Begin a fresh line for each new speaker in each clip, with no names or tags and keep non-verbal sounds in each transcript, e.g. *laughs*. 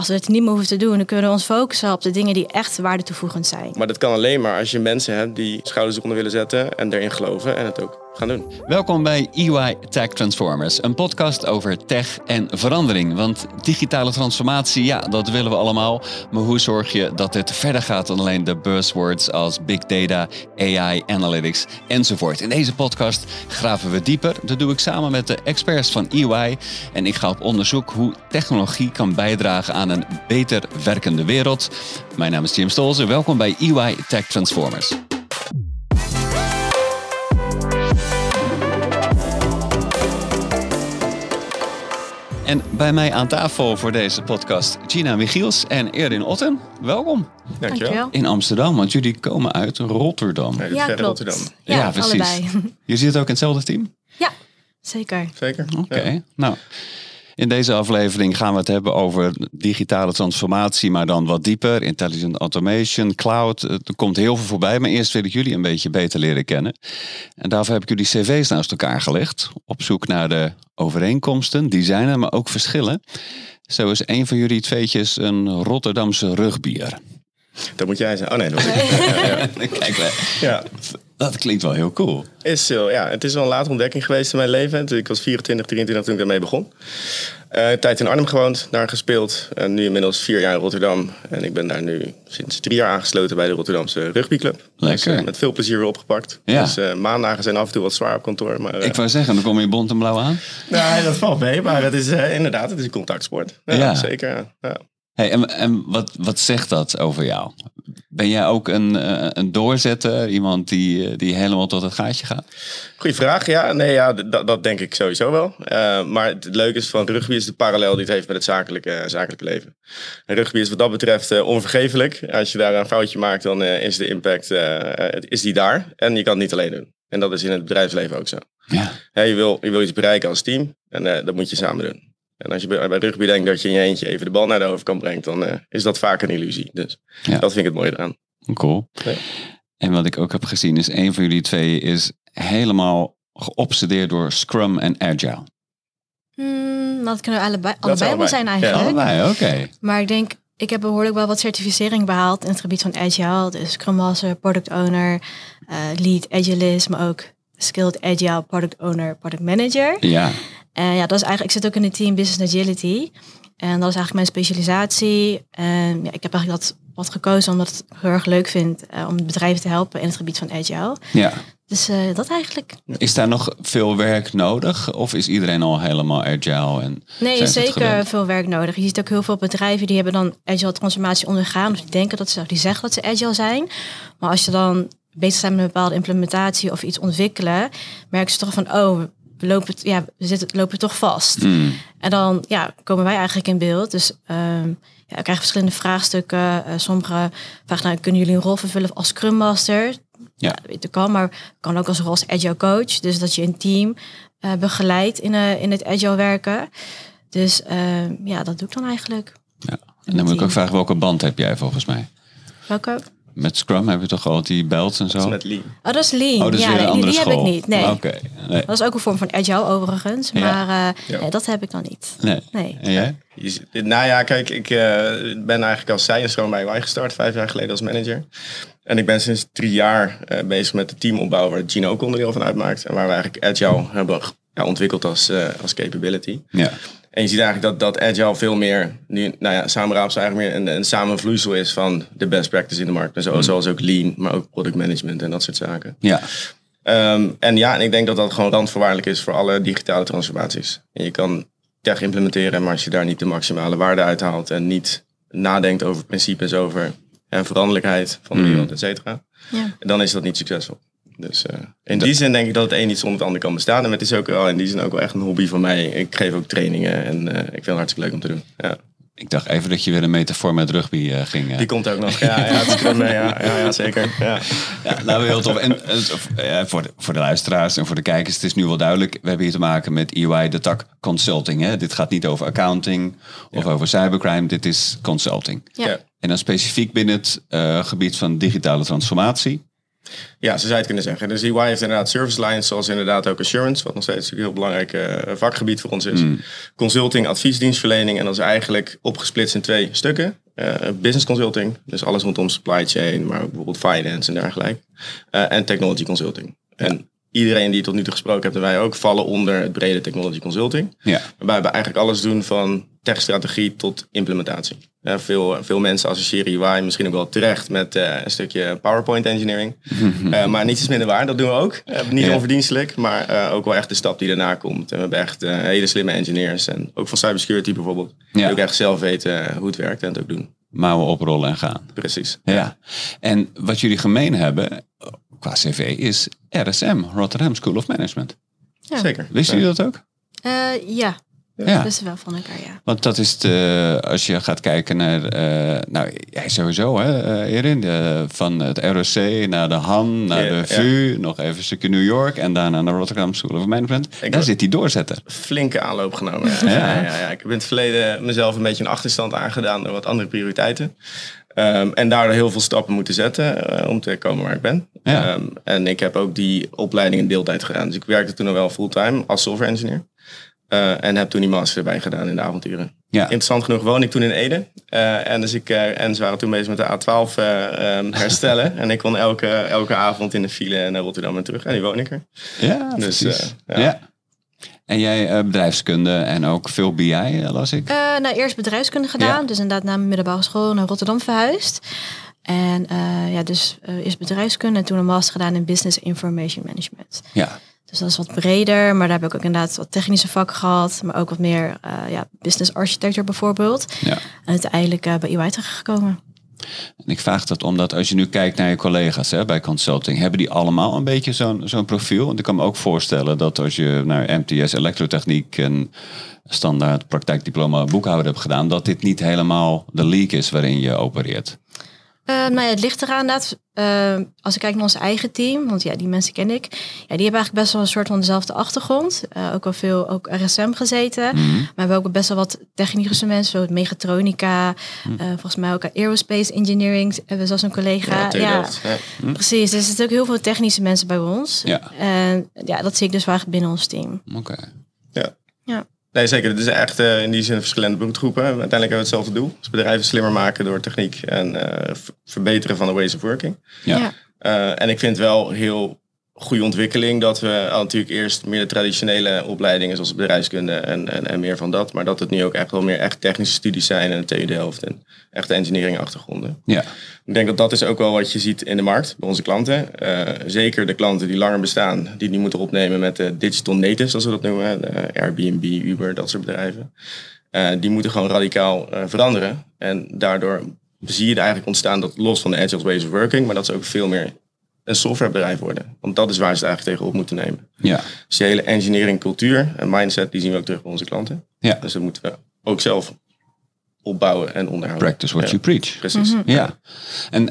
als we het niet meer hoeven te doen, dan kunnen we ons focussen op de dingen die echt waardetoevoegend zijn.
Maar dat kan alleen maar als je mensen hebt die schouders eronder willen zetten en erin geloven en het ook gaan doen.
Welkom bij EY Tech Transformers, een podcast over tech en verandering. Want digitale transformatie, ja, dat willen we allemaal. Maar hoe zorg je dat dit verder gaat dan alleen de buzzwords als big data, AI, analytics enzovoort? In deze podcast graven we dieper. Dat doe ik samen met de experts van EY. En ik ga op onderzoek hoe technologie kan bijdragen aan een beter werkende wereld. Mijn naam is Jim Stolze. Welkom bij EY Tech Transformers. En bij mij aan tafel voor deze podcast Gina Michiels en Erin Otten. Welkom.
Dankjewel.
In Amsterdam, want jullie komen uit Rotterdam.
Nee,
Ja, klopt.
Rotterdam.
Ja, allebei. *laughs*
Je zit ook in hetzelfde team?
Ja, zeker.
Zeker.
Oké.
Ja.
Nou, in deze aflevering gaan we het hebben over digitale transformatie, maar dan wat dieper. Intelligent automation, cloud. Er komt heel veel voorbij, maar eerst wil ik jullie een beetje beter leren kennen. En daarvoor heb ik jullie cv's naast elkaar gelegd. Op zoek naar de overeenkomsten, die zijn er, maar ook verschillen. Zo is een van jullie tweetjes een Rotterdamse rugbier.
Dat moet jij zijn. Oh nee, dat *laughs* was ik. Ja, ja,
Kijk,
ja.
Dat klinkt wel heel cool.
Is, zo, ja, het is wel een late ontdekking geweest in mijn leven. Ik was 24, 23 toen ik daarmee begon. Eh tijd in Arnhem gewoond, daar gespeeld. En nu inmiddels vier jaar in Rotterdam. En ik ben daar nu sinds drie jaar aangesloten bij de Rotterdamse rugbyclub.
Lekker.
Dus, eh, met veel plezier weer opgepakt.
Ja.
Dus eh, maandagen zijn af en toe wat zwaar op kantoor. Maar,
Ik wou zeggen, dan kom je bont en blauw aan.
nee, dat valt mee. Maar het is inderdaad, het is een contactsport. Ja,
Ja.
Zeker, ja.
Hey, en en wat, wat zegt dat over jou? Ben jij ook een, eh, een doorzetter? Iemand die, eh, die helemaal tot het gaatje gaat?
Goeie vraag. Ja, nee, ja, dat, dat denk ik sowieso wel. Eh, maar het leuke is van rugby is de parallel die het heeft met het zakelijke, zakelijke leven. En rugby is wat dat betreft eh, onvergeeflijk. Als je daar een foutje maakt, dan is de impact is die daar. En je kan het niet alleen doen. En dat is in het bedrijfsleven ook zo.
Ja.
Je, wil, je wil iets bereiken als team en dat moet je samen doen. En als je bij, rugby denkt dat je in je eentje even de bal naar de overkant brengt, dan eh, is dat vaak een illusie. Dus
Ja.
dat vind ik het mooie eraan.
Cool.
Ja.
En wat ik ook heb gezien is, een van jullie twee is helemaal geobsedeerd door Scrum en Agile.
Hmm, dat kunnen we allebei, allebei zijn
Ja.
eigenlijk.
Allebei, oké.
Maar ik denk, ik heb behoorlijk wel wat certificering behaald in het gebied van Agile. Dus Scrum Master, Product Owner, eh, Lead Agilist, maar ook Skilled Agile Product Owner, Product Manager.
Ja,
En ja, dat is eigenlijk, ik zit ook in het team Business Agility. En dat is eigenlijk mijn specialisatie. En ja, ik heb eigenlijk dat wat gekozen omdat ik het heel erg leuk vind eh, om bedrijven te helpen in het gebied van Agile.
ja.
Dus eh, dat eigenlijk.
Is daar nog veel werk nodig? Of is iedereen al helemaal agile? En
Nee, zeker veel werk nodig. Je ziet ook heel veel bedrijven die hebben dan agile transformatie ondergaan. Of die denken dat ze, die zeggen dat ze agile zijn. Maar als je dan bezig zijn met een bepaalde implementatie of iets ontwikkelen, merken ze toch van, oh, we lopen, het- ja, we zitten, lopen toch vast.
Hmm,
En dan ja, komen wij eigenlijk in beeld. Dus ehm ja, we krijgen verschillende vraagstukken. Eh, sommige vragen, nou, kunnen jullie een rol vervullen als Scrum Master?
Ja.
dat kan, maar kan ook als rol als Agile Coach. Dus dat je een team eh, begeleidt in, eh, in het Agile werken. Dus ehm, ja, dat doe ik dan eigenlijk.
ja. En dan moet ik ook vragen, welke band heb jij volgens mij?
Welke?
Met Scrum heb je toch al die belts en zo?
Dat is met Lean.
Oh, dat is Lean.
Oh, dat is
ja,
weer een
nee,
andere
die
school.
heb ik niet. Nee.
Oké. Nee.
Dat is ook een vorm van Agile overigens.
Ja.
Maar eh,
Ja.
nee, dat heb ik dan niet.
nee.
Nee.
En jij?
Nou ja, kijk, ik eh, ben eigenlijk als science gewoon bij UI gestart, vijf jaar geleden als manager. En ik ben sinds drie jaar eh, bezig met de teamopbouw waar Gino ook onderdeel van uitmaakt. En waar we eigenlijk Agile hebben ja, ontwikkeld als, eh, als capability.
Ja.
En je ziet eigenlijk dat, dat Agile veel meer, nu, nou ja, samenraapsel eigenlijk meer een, een samenvloeisel is van de best practice in de markt. En zo, Zoals ook Lean, maar ook product management en dat soort zaken.
Ja.
Ehm, en ja, en ik denk dat dat gewoon randvoorwaardelijk is voor alle digitale transformaties. En je kan tech implementeren, maar als je daar niet de maximale waarde uithaalt en niet nadenkt over principes, over en veranderlijkheid van de
Mm.
wereld, et cetera,
Ja.
dan is dat niet succesvol. Dus eh, in die zin denk ik dat het een niet zonder het ander kan bestaan. En het is ook wel in die zin ook wel echt een hobby van mij. Ik geef ook trainingen en eh, ik vind het hartstikke leuk om te doen. Ja.
Ik dacht even dat je weer een metafoor met rugby eh, ging.
Die komt ook nog. Ja, ja, het is mee, ja, ja, ja, zeker. Ja.
Ja, nou heel tof. En voor, de, voor de luisteraars en voor de kijkers, het is nu wel duidelijk. We hebben hier te maken met EY, de tak consulting. Hè? Dit gaat niet over accounting of over cybercrime. Dit is consulting.
Ja.
Ja.
En dan specifiek binnen het eh, gebied van digitale transformatie.
Ja, zo zou het kunnen zeggen. Dus EY heeft inderdaad service lines, zoals inderdaad ook assurance, wat nog steeds een heel belangrijk uh, vakgebied voor ons is.
Mm.
Consulting, adviesdienstverlening. En dat is eigenlijk opgesplitst in twee stukken. Uh, business consulting, dus alles rondom supply chain, maar ook bijvoorbeeld finance en dergelijke. Uh, en technology consulting. En iedereen die tot nu toe gesproken hebt en wij ook vallen onder het brede technology consulting.
Ja.
Waarbij we eigenlijk alles doen van techstrategie tot implementatie. Ja, veel, veel mensen associëren UI misschien ook wel terecht met uh, een stukje PowerPoint engineering. uh, *laughs* maar niets is minder waar, dat doen we ook. Uh, niet
Ja.
onverdienstelijk, maar uh, ook wel echt de stap die daarna komt. En we hebben echt uh, hele slimme engineers en ook van cybersecurity bijvoorbeeld. Die
Ja.
ook echt zelf weten hoe het werkt en het ook doen.
Mouwen oprollen en gaan.
Precies.
Ja. En wat jullie gemeen hebben qua cv is RSM, Rotterdam School of Management.
Ja.
Zeker.
Wisten jullie dat ook?
Eh, ja,
Ja.
best wel van elkaar, ja.
Want dat is de, als je gaat kijken naar, eh, nou jij sowieso hè, eh, Erin, de, van het ROC naar de Han, naar
Ja,
de VU, nog even een stukje New York en daarna naar Rotterdam School of Management.
Ik-
Daar zit die doorzetter.
flinke aanloop genomen. Ja. Ja, ja, ja. Ik heb in het verleden mezelf een beetje een achterstand aangedaan door wat andere prioriteiten. Ehm, en daardoor heel veel stappen moeten zetten eh, om te komen waar ik ben.
Ja.
Ehm, en ik heb ook die opleiding in deeltijd gedaan. Dus ik werkte toen nog wel fulltime als software engineer. Eh, en heb toen die master erbij gedaan in de avonturen.
Ja.
Interessant genoeg woon ik toen in Ede. Eh, en, dus ik, eh, en ze waren toen bezig met de A12 eh, ehm, *laughs* herstellen. en ik kon elke, elke avond in de file naar Rotterdam en terug. En nu woon ik er.
Ja,
Dus,
precies. ja.
ja.
En jij eh, bedrijfskunde en ook veel BI, las ik.
Eh, nou, eerst bedrijfskunde gedaan.
Ja.
Dus inderdaad na mijn middelbare school naar Rotterdam verhuisd. En eh, ja, dus eh, eerst bedrijfskunde en toen een master gedaan in Business Information Management.
Ja.
Dus dat is wat breder, maar daar heb ik ook inderdaad wat technische vakken gehad. Maar ook wat meer eh, ja, business architecture bijvoorbeeld.
ja.
En uiteindelijk eh, bij EY terechtgekomen.
En ik vraag dat omdat als je nu kijkt naar je collega's hè, bij consulting, hebben die allemaal een beetje zo'n zo'n profiel? Want ik kan me ook voorstellen dat als je naar MTS elektrotechniek en standaard praktijkdiploma boekhouder hebt gedaan, dat dit niet helemaal de league is waarin je opereert.
Eh, nou ja, het ligt eraan inderdaad. eh, als ik kijk naar ons eigen team, want ja, die mensen ken ik. Ja, die hebben eigenlijk best wel een soort van dezelfde achtergrond. Eh, ook wel veel ook RSM gezeten.
Mhm.
Maar we hebben ook best wel wat technische mensen, zoals mechatronica.
Mhm.
eh, volgens mij ook aerospace engineering hebben we zelfs een collega.
Ja,
Ja.
Ja.
precies. Dus er zitten ook heel veel technische mensen bij ons.
Ja.
En ja, dat zie ik dus eigenlijk binnen ons team.
Oké.
Nee, zeker. Het is echt eh, in die zin verschillende beroepsgroepen. Uiteindelijk hebben we hetzelfde doel. Dus bedrijven slimmer maken door techniek en eh, verbeteren van de ways of working.
Ja.
Ja.
Eh, en ik vind wel heel goede ontwikkeling dat we al natuurlijk eerst meer de traditionele opleidingen zoals bedrijfskunde en, en, en meer van dat. Maar dat het nu ook echt wel meer echt technische studies zijn en de TU Delft en echte engineering achtergronden.
Ja.
Ik denk dat dat is ook wel wat je ziet in de markt bij onze klanten. Eh, zeker de klanten die langer bestaan, die die moeten opnemen met de digital natives, zoals we dat noemen. Airbnb, Uber, dat soort bedrijven. Eh, die moeten gewoon radicaal eh, veranderen. En daardoor zie je er eigenlijk ontstaan dat los van de agile ways of working, maar dat ze ook veel meer een softwarebedrijf worden. Want dat is waar ze het eigenlijk tegenop moeten nemen.
Ja.
Dus die hele engineering cultuur en mindset, die zien we ook terug bij onze klanten.
Ja.
Dus dat moeten we ook zelf opbouwen en onderhouden.
Practice what
Ja,
you preach.
Precies.
Ja. En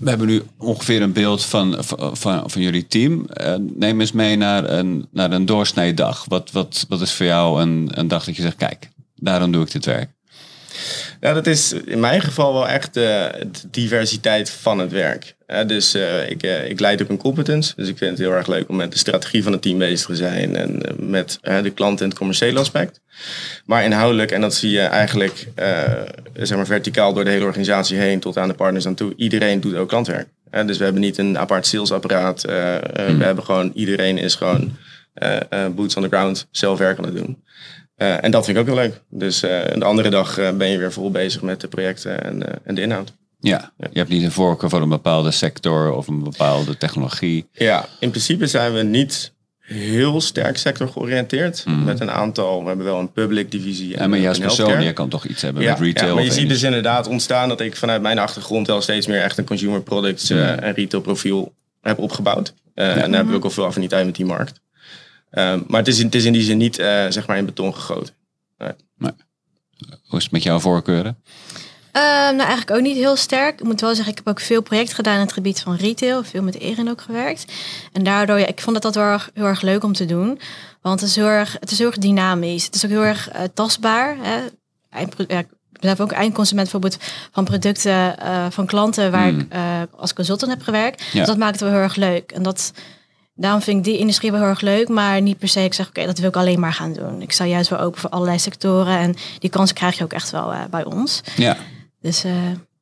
we hebben nu ongeveer een beeld van, van, van, van jullie team. Eh, neem eens mee naar een, naar een doorsnee dag. Wat, wat, wat is voor jou een, een dag dat je zegt, kijk, daarom doe ik dit werk.
Ja, dat is in mijn geval wel echt de diversiteit van het werk. Eh, dus eh, ik, eh, ik leid ook een competence. Dus ik vind het heel erg leuk om met de strategie van het team bezig te zijn. En eh, met eh, de klant en het commerciële aspect. Maar inhoudelijk, en dat zie je eigenlijk eh, zeg maar verticaal door de hele organisatie heen tot aan de partners aan toe. Iedereen doet ook klantwerk. Eh, dus we hebben niet een apart salesapparaat. Eh, eh, We hebben gewoon, iedereen is gewoon eh, eh, boots on the ground, zelf werk aan het doen. Eh, en dat vind ik ook heel leuk. Dus eh, de andere dag eh, ben je weer vol bezig met de projecten en, en de inhoud.
Ja, je hebt niet een voorkeur voor een bepaalde sector of een bepaalde technologie.
Ja, in principe zijn we niet heel sterk sector georiënteerd. Met een aantal, we hebben wel een public divisie. En
Mhm. Ja, maar juist persoon, je kan toch iets hebben
Ja,
met retail.
ja, maar je ziet dus inderdaad ontstaan dat ik vanuit mijn achtergrond wel steeds meer echt een consumer products
Mhm.
en retail profiel heb opgebouwd. En daar heb ik ook al veel affiniteit met die markt. Ehm, maar het is, in- het is in die zin niet eh, zeg maar in beton gegoten.
Hoe is het met jouw voorkeuren?
Eh, nou, eigenlijk ook niet heel sterk. Ik moet wel zeggen, ik heb ook veel projecten gedaan in het gebied van retail. Veel met Erin ook gewerkt. En daardoor, ja, ik vond dat dat wel erg, heel erg leuk om te doen. Want het is heel erg, het is heel erg dynamisch. Het is ook heel erg eh, tastbaar. Hè. Ja, ik zelf ook eindconsument bijvoorbeeld van producten uh, van klanten waar
Hmm.
ik uh, als consultant heb gewerkt.
Ja.
Dus dat maakt het wel heel erg leuk. En dat, daarom vind ik die industrie wel heel erg leuk. Maar niet per se, ik zeg oké, dat wil ik alleen maar gaan doen. Ik sta juist wel open voor allerlei sectoren. En die kansen krijg je ook echt wel uh, bij ons.
Ja.
Dus uh,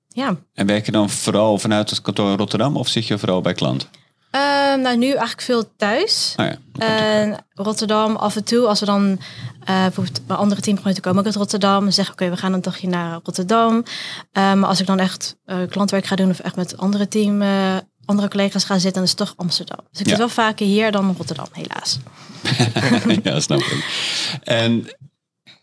ja.
En werk je dan vooral vanuit het kantoor in Rotterdam of zit je vooral bij klant?
Uh, nou, nu eigenlijk veel thuis.
Oh ja,
en Rotterdam af en toe, als we dan uh, bijvoorbeeld bij andere teamgenoten komen ook uit Rotterdam, zeggen oké, okay, we gaan een dagje naar Rotterdam. Uh, maar als ik dan echt klantwerk ga doen of echt met andere team, andere collega's ga zitten, dan is het toch Amsterdam. Dus ik
Ja.
zit wel vaker hier dan Rotterdam, helaas. *laughs*
ja, snap ik. En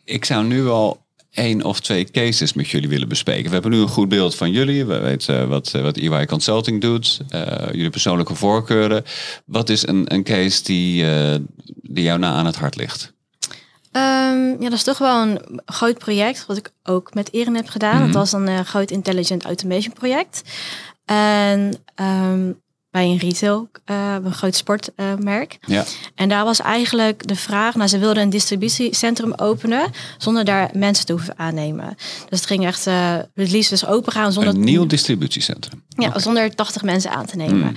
ik zou nu al één of twee cases met jullie willen bespreken. We hebben nu een goed beeld van jullie. We weten wat, wat EY Consulting doet. Uh, jullie persoonlijke voorkeuren. Wat is een, een case die, uh, die jou na aan het hart ligt?
Um, ja, dat is toch wel een groot project, wat ik ook met Erin heb gedaan.
Mhm.
Dat was een uh, groot intelligent automation project. En um, bij een retail, uh, een groot sportmerk.
ja.
En daar was eigenlijk de vraag, nou ze wilden een distributiecentrum openen zonder daar mensen te hoeven aannemen. Dus het ging echt uh, het liefst dus open gaan zonder...
Een nieuw distributiecentrum?
Ja, okay. zonder 80 mensen aan te nemen.
Mm.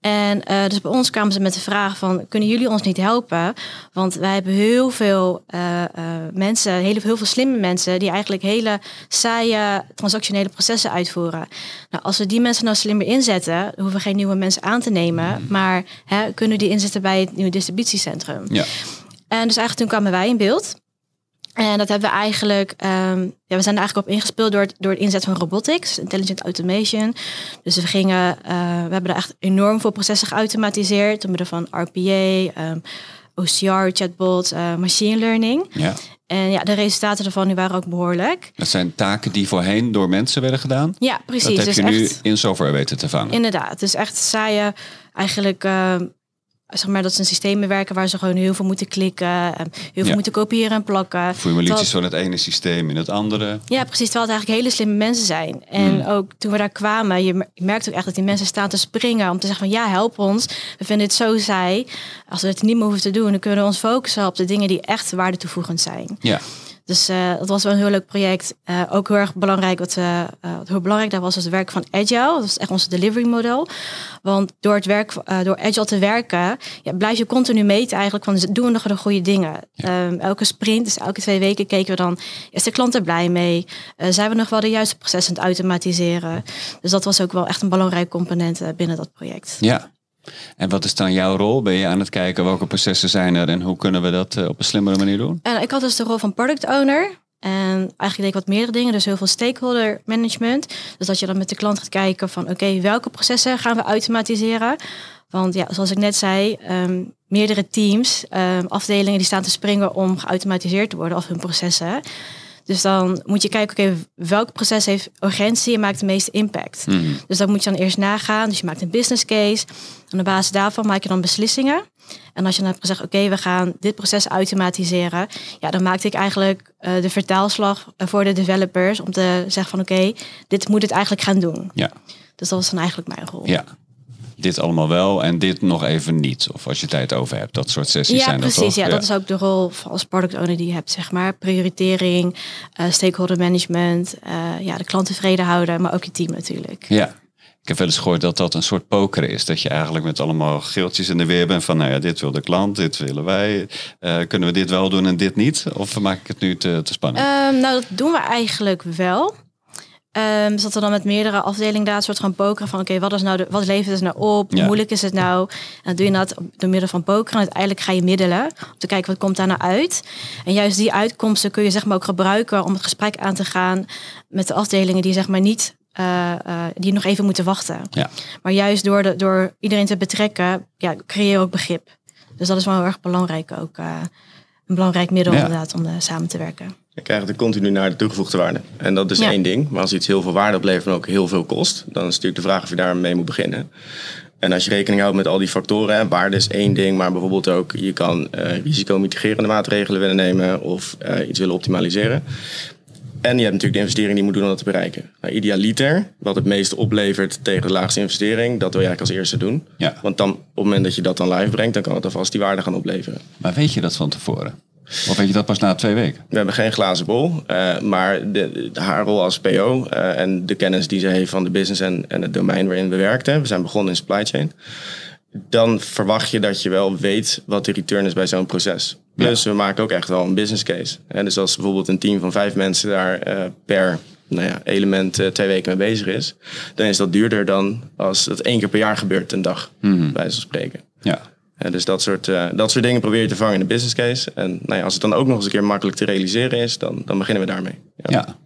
En uh, dus bij ons kwamen ze met de vraag van, kunnen jullie ons niet helpen? Want wij hebben heel veel uh, uh, mensen, heel, heel veel slimme mensen... die eigenlijk hele saaie transactionele processen uitvoeren. Nou, als we die mensen nou slimmer inzetten... hoeven we geen nieuwe mensen aan te nemen... maar hè, kunnen die inzetten bij het nieuwe distributiecentrum.
Ja.
En dus eigenlijk toen kwamen wij in beeld... En dat hebben we eigenlijk, um, ja, we zijn er eigenlijk op ingespeeld door, door het inzet van robotics, intelligent automation. Dus we gingen, uh, we hebben er echt enorm veel processen geautomatiseerd door middel van RPA, um, OCR, chatbots, uh, machine learning.
Ja.
En ja, de resultaten daarvan die waren ook behoorlijk.
Dat zijn taken die voorheen door mensen werden gedaan?
Ja, precies.
Dat heb
dus
je nu
echt,
in software weten te vangen?
Inderdaad. Dus echt saaie, eigenlijk... Uh, zeg maar dat ze een systeem werken waar ze gewoon heel veel moeten klikken, heel veel
Ja.
moeten kopiëren en plakken.
Formuliertjes van het ene systeem in het andere.
Ja, precies. Terwijl het eigenlijk hele slimme mensen zijn. En
Hmm.
ook toen we daar kwamen, je mer- je merkt ook echt dat die mensen staan te springen om te zeggen van ja, help ons. We vinden het zo saai. Als we het niet meer hoeven te doen, dan kunnen we ons focussen op de dingen die echt waarde toevoegend zijn.
Ja.
Dus eh dat was wel een heel leuk project. Eh, ook heel erg belangrijk. Wat, eh, eh, wat heel belangrijk daar was, was het werk van Agile. Dat is echt onze delivery model. Want door het werk, eh, door Agile te werken, ja, blijf je continu meten eigenlijk van doen we nog de goede dingen. Ehm, elke sprint, dus elke twee weken keken we dan, is de klant er blij mee? Eh, zijn we nog wel de juiste processen aan het automatiseren? Dus dat was ook wel echt een belangrijk component eh, binnen dat project.
ja. En wat is dan jouw rol? Ben je aan het kijken welke processen zijn er en hoe kunnen we dat eh, op een slimmere manier doen?
En ik had dus de rol van product owner. En eigenlijk deed ik wat meerdere dingen. Dus heel veel stakeholder management. Dus dat je dan met de klant gaat kijken van oké, welke processen gaan we automatiseren? Want ja, zoals ik net zei, ehm, meerdere teams, ehm, afdelingen die staan te springen om geautomatiseerd te worden of hun processen. Dus dan moet je kijken, oké, welk proces heeft urgentie en maakt de meeste impact?
Mhm.
Dus dat moet je dan eerst nagaan. Dus je maakt een business case. En op basis daarvan maak je dan beslissingen. En als je dan hebt gezegd, oké, we gaan dit proces automatiseren. Ja, dan maakte ik eigenlijk eh, de vertaalslag eh, voor de developers. Om te zeggen van, oké, dit moet het eigenlijk gaan doen.
Ja.
Dus dat was dan eigenlijk mijn rol.
ja. Dit allemaal wel en dit nog even niet. Of als je tijd over hebt. Dat soort sessies
Ja,
zijn dat
precies.
toch?
Ja, dat is ook de rol van als product owner die je hebt, zeg maar. Prioritering, eh, stakeholder management, eh, ja, de klant tevreden houden, maar ook je team natuurlijk.
Ja. Ik heb wel eens gehoord dat dat een soort poker is. Dat je eigenlijk met allemaal geeltjes in de weer bent van, nou ja, dit wil de klant, dit willen wij. Eh, kunnen we dit wel doen en dit niet? Of maak ik het nu te, te spannend?
Ehm, nou, dat doen we eigenlijk wel. Dus dat we dan met meerdere afdelingen daar een soort gaan pokeren van oké, wat is nou de, wat levert het nou op? Hoe
Ja.
moeilijk is het nou? En dan doe je dat door middel van pokeren. En uiteindelijk ga je middelen om te kijken wat komt daar nou uit. En juist die uitkomsten kun je zeg maar ook gebruiken om het gesprek aan te gaan met de afdelingen die zeg maar niet eh, eh, die nog even moeten wachten.
Ja.
Maar juist door, de, door iedereen te betrekken, ja, creëer je ook begrip. Dus dat is wel heel erg belangrijk ook. eh, een belangrijk middel
Ja.
inderdaad om samen te werken.
Je krijgt er continu naar de toegevoegde waarde. En dat is
Ja.
één ding. Maar als iets heel veel waarde oplevert en ook heel veel kost, dan is natuurlijk de vraag of je daarmee moet beginnen. En als je rekening houdt met al die factoren, hè, waarde is één ding, maar bijvoorbeeld ook je kan eh risico-mitigerende maatregelen willen nemen of eh, iets willen optimaliseren. En je hebt natuurlijk de investering die je moet doen om dat te bereiken. Nou, idealiter, wat het meeste oplevert tegen de laagste investering, dat wil je eigenlijk als eerste doen.
Ja.
Want dan, op het moment dat je dat dan live brengt, dan kan het alvast die waarde gaan opleveren.
Maar weet je dat van tevoren? Of weet je dat pas na twee weken?
We hebben geen glazen bol, uh, maar de, de, haar rol als PO uh, en de kennis die ze heeft van de business en, en het domein waarin we werkten. We zijn begonnen in supply chain. Dan verwacht je dat je wel weet wat de return is bij zo'n proces. Plus ja. we maken ook echt wel een business case. En dus als bijvoorbeeld een team van vijf mensen daar uh, per nou ja, element uh, twee weken mee bezig is, dan is dat duurder dan als het één keer per jaar gebeurt, een dag, mm -hmm. bij spreken.
Ja.
Uh, dus dat soort, uh, dat soort dingen probeer je te vangen in de business case. En nou ja, als het dan ook nog eens een keer makkelijk te realiseren is, dan, dan beginnen we daarmee.
Ja. ja.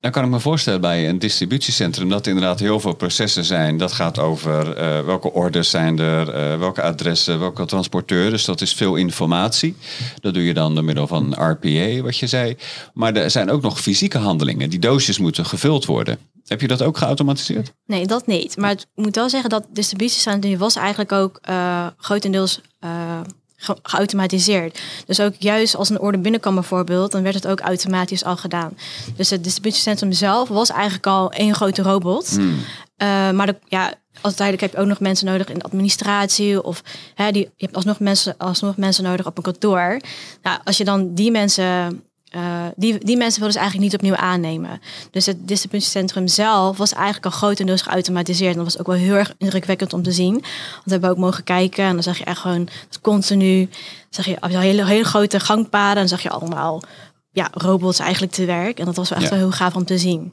Dan kan ik me voorstellen bij een distributiecentrum dat er inderdaad heel veel processen zijn. Dat gaat over uh, welke orders zijn er, welke adressen, welke transporteur. Dus dat is veel informatie. Dat doe je dan door middel van RPA, wat je zei. Maar er zijn ook nog fysieke handelingen. Die doosjes moeten gevuld worden. Heb je dat ook geautomatiseerd?
Nee, dat niet. Maar ik moet wel zeggen dat distributiecentrum was eigenlijk ook uh, grotendeels ge geautomatiseerd. Dus ook juist als een orde binnenkwam bijvoorbeeld, dan werd het ook automatisch al gedaan. Dus het distributiecentrum zelf was eigenlijk al één grote robot.
Hmm.
Uh, maar de, ja, uiteindelijk heb je ook nog mensen nodig in de administratie of hè, die, je hebt alsnog mensen, alsnog mensen nodig op een kantoor. Nou, als je dan die mensen uh, die, die mensen wilden ze eigenlijk niet opnieuw aannemen. Dus het distributiecentrum zelf was eigenlijk al grotendeels geautomatiseerd. En dat was ook wel heel erg indrukwekkend om te zien. Want we hebben ook mogen kijken en dan zag je echt gewoon continu, zag je hele, hele grote gangpaden. En dan zag je allemaal ja, robots eigenlijk te werk. En dat was echt ja. wel heel gaaf om te zien.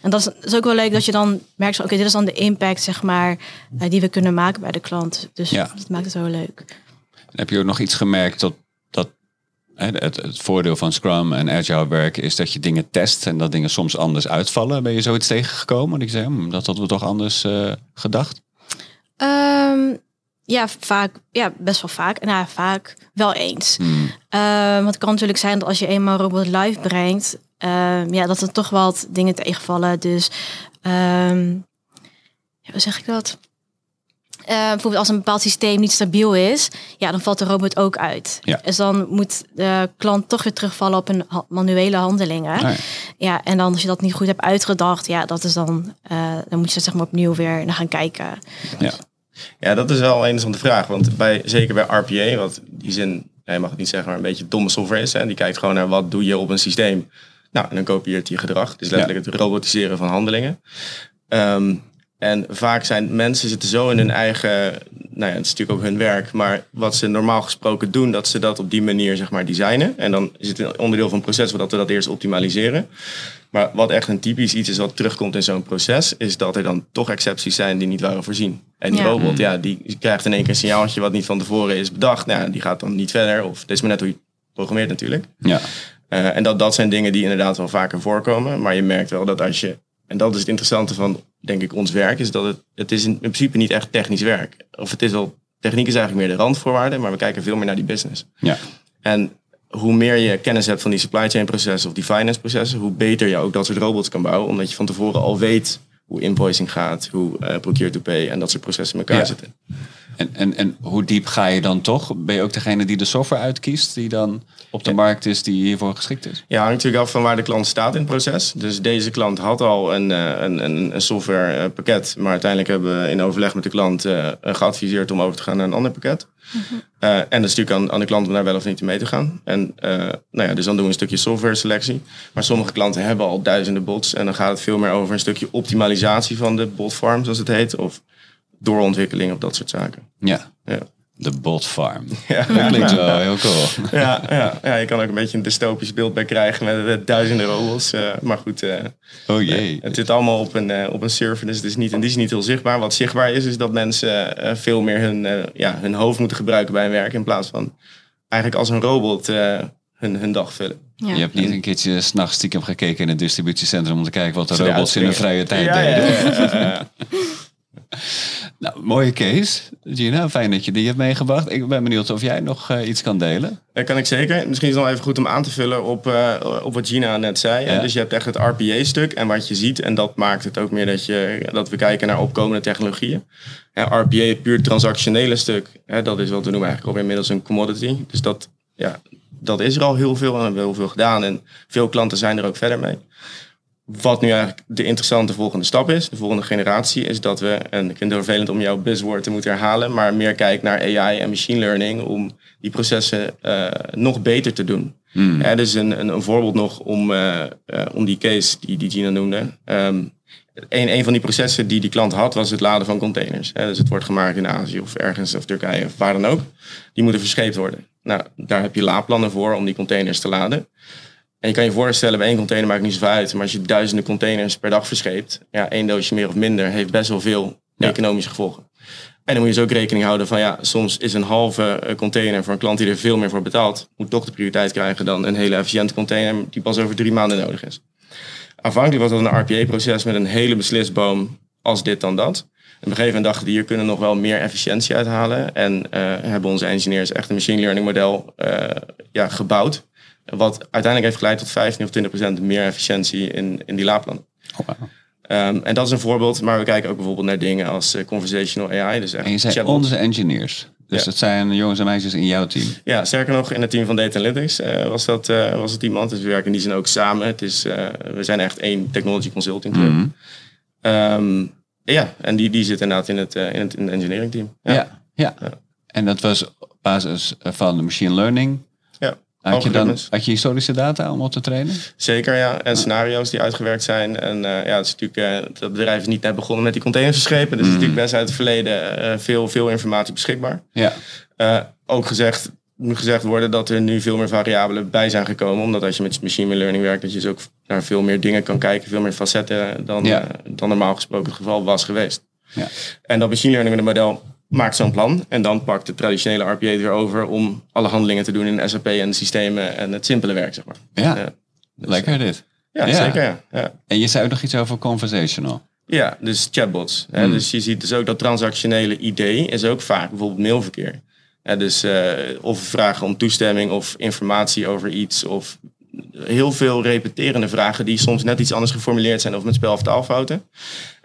En dat is, dat is, ook wel leuk dat je dan merkt van oké, okay, dit is dan de impact, zeg maar, uh, die we kunnen maken bij de klant. Dus
ja.
dat maakt het wel leuk.
En heb je ook nog iets gemerkt dat het, het, voordeel van Scrum en Agile werk is dat je dingen test en dat dingen soms anders uitvallen. Ben je zoiets tegengekomen? Dat ik zei, hm, dat hadden we toch anders uh, gedacht?
Um, ja, vaak. Ja, best wel vaak. Nou, vaak wel eens.
Hmm.
Uh, want het kan natuurlijk zijn dat als je eenmaal robot live brengt, uh, ja, dat er toch wat dingen tegenvallen. Dus, ja, hoe zeg ik dat? Uh, bijvoorbeeld als een bepaald systeem niet stabiel is, ja, dan valt de robot ook uit.
Ja.
Dus dan moet de klant toch weer terugvallen op een manuele handelingen.
Nee.
Ja, en dan als je dat niet goed hebt uitgedacht, ja, dat is dan, uh, dan moet je zeg maar opnieuw weer naar gaan kijken.
Ja.
ja, dat is wel een interessante vraag. Want bij, zeker bij RPA, wat die zin, je mag het niet zeggen, maar een beetje domme software is. Hè, die kijkt gewoon naar wat doe je op een systeem. Nou, en dan kopieert hij gedrag. Dus letterlijk ja. het robotiseren van handelingen. Um, en vaak zijn mensen zitten zo in hun eigen, nou ja, het is natuurlijk ook hun werk, maar wat ze normaal gesproken doen, dat ze dat op die manier zeg maar designen. En dan is het een onderdeel van het proces dat we dat eerst optimaliseren. Maar wat echt een typisch iets is wat terugkomt in zo'n proces, is dat er dan toch excepties zijn die niet waren voorzien. En die
Ja.
robot, ja, die krijgt in één keer een signaaltje wat niet van tevoren is bedacht. Nou, ja, die gaat dan niet verder. Of dit is maar net hoe je programmeert natuurlijk.
Ja.
Uh, en dat, dat zijn dingen die inderdaad wel vaker voorkomen. Maar je merkt wel dat als je. En dat is het interessante van, denk ik, ons werk. Is dat het, het is in principe niet echt technisch werk. Of het is wel. Techniek is eigenlijk meer de randvoorwaarde. Maar we kijken veel meer naar die business.
Ja.
En hoe meer je kennis hebt van die supply chain processen of die finance processen, hoe beter je ook dat soort robots kan bouwen. Omdat je van tevoren al weet hoe invoicing gaat, hoe uh, procure to pay en dat soort processen in elkaar
Ja.
zitten.
En, en, en hoe diep ga je dan toch? Ben je ook degene die de software uitkiest, die dan op de markt is, die hiervoor geschikt is?
Ja, hangt natuurlijk af van waar de klant staat in het proces. Dus deze klant had al een, eh, een, een, een softwarepakket. Maar uiteindelijk hebben we in overleg met de klant eh, geadviseerd om over te gaan naar een ander pakket. Eh, en dat is natuurlijk aan, aan de klant om daar wel of niet mee te gaan. En eh, nou ja, dus dan doen we een stukje software selectie. Maar sommige klanten hebben al duizenden bots. En dan gaat het veel meer over een stukje optimalisatie van de botfarm, zoals het heet. Of doorontwikkeling of dat soort zaken.
Ja.
Ja.
De bot farm. *laughs*
Ja,
Dat klinkt wel heel cool. *laughs*
ja, ja, ja, je kan ook een beetje een dystopisch beeld bij krijgen met, duizenden robots. eh, maar goed, eh,
Oh jee.
het zit allemaal op een, eh, op een server, dus het is niet, in die zin niet heel zichtbaar. Wat zichtbaar is, is dat mensen eh, veel meer hun, eh, ja, hun hoofd moeten gebruiken bij hun werk. In plaats van eigenlijk als een robot eh, hun, hun dag vullen.
Ja.
Je hebt niet een keertje s'nachts stiekem gekeken in het distributiecentrum om te kijken wat de robots in hun vrije tijd
Ja, ja,
deden. *laughs* Nou, mooie case. Gina, fijn dat je die hebt meegebracht. Ik ben benieuwd of jij nog eh, iets kan delen.
Dat kan ik zeker. Misschien is het nog even goed om aan te vullen op, eh, op wat Gina net zei.
Ja.
Dus je hebt echt het RPA-stuk en wat je ziet. En dat maakt het ook meer dat, je, dat we kijken naar opkomende technologieën. RPA, puur transactionele stuk, hè, dat is wat we noemen eigenlijk alweer inmiddels een commodity. Dus dat, ja, dat is er al heel veel en we hebben heel veel gedaan. En veel klanten zijn er ook verder mee. Wat nu eigenlijk de interessante volgende stap is, de volgende generatie, is dat we, en ik vind het vervelend om jouw buzzword te moeten herhalen, maar meer kijken naar AI en machine learning om die processen uh, nog beter te doen. Hmm. Ja, dus een, een, een, voorbeeld nog om, uh, uh, om die case die, die Gina noemde. Um, een, een van die processen die die klant had, was het laden van containers. Hè, dus het wordt gemaakt in Azië of ergens of Turkije of waar dan ook. Die moeten verscheept worden. Nou, daar heb je laadplannen voor om die containers te laden. En je kan je voorstellen, bij één container maakt niet zoveel uit. Maar als je duizenden containers per dag verscheept, ja, één doosje meer of minder heeft best wel veel economische gevolgen. En dan moet je dus ook rekening houden van ja, soms is een halve eh, container voor een klant die er veel meer voor betaalt, moet toch de prioriteit krijgen dan een hele efficiënte container die pas over drie maanden nodig is. Aanvankelijk was dat een RPA-proces met een hele beslisboom als dit dan dat. En op een gegeven moment dachten die hier kunnen nog wel meer efficiëntie uithalen. En uh, hebben onze engineers echt een machine learning model uh, ja, gebouwd. Wat uiteindelijk heeft geleid tot 15 of 20 procent meer efficiëntie in, in die laadplan. Oh, wow. um, en dat is een voorbeeld, maar we kijken ook bijvoorbeeld naar dingen als uh, conversational AI. Dus echt
en je zei onze engineers. Dus dat zijn jongens en meisjes in jouw team?
Ja, sterker nog, in het team van Data Analytics uh, was, dat, uh, was het iemand. Dus we werken in die zin ook samen. Het is, we zijn echt één technology consulting team. Mm um, ja, en die, die zit inderdaad in het, in het, in het engineering team.
Ja. Ja, ja. ja. En dat was op basis van de machine learning? Had je, dan, had je historische data om op te trainen?
Zeker, ja. En scenario's die uitgewerkt zijn. En uh, ja, het is natuurlijk, uh, dat bedrijf is niet net begonnen met die containers verschepen. Dus mm. is natuurlijk best uit het verleden uh, veel, veel informatie beschikbaar.
Ja.
ook gezegd, moet gezegd worden dat er nu veel meer variabelen bij zijn gekomen. Omdat als je met machine learning werkt, dat je dus ook naar veel meer dingen kan kijken. Veel meer facetten dan, ja. dan normaal gesproken het geval was geweest.
Ja.
En dat machine learning model maakt zo'n plan en dan pakt de traditionele RPA weer over om alle handelingen te doen in SAP en de systemen en het simpele werk, zeg maar.
Ja, ja. Dus, lekker
eh,
dit.
Ja, zeker. Ja. ja.
En je zei ook nog iets over conversational.
Ja, dus chatbots. Hmm. Dus je ziet dus ook dat transactionele idee is ook vaak bijvoorbeeld mailverkeer. Dus uh, of vragen om toestemming of informatie over iets of heel veel repeterende vragen die soms net iets anders geformuleerd zijn of met spel- of taalfouten.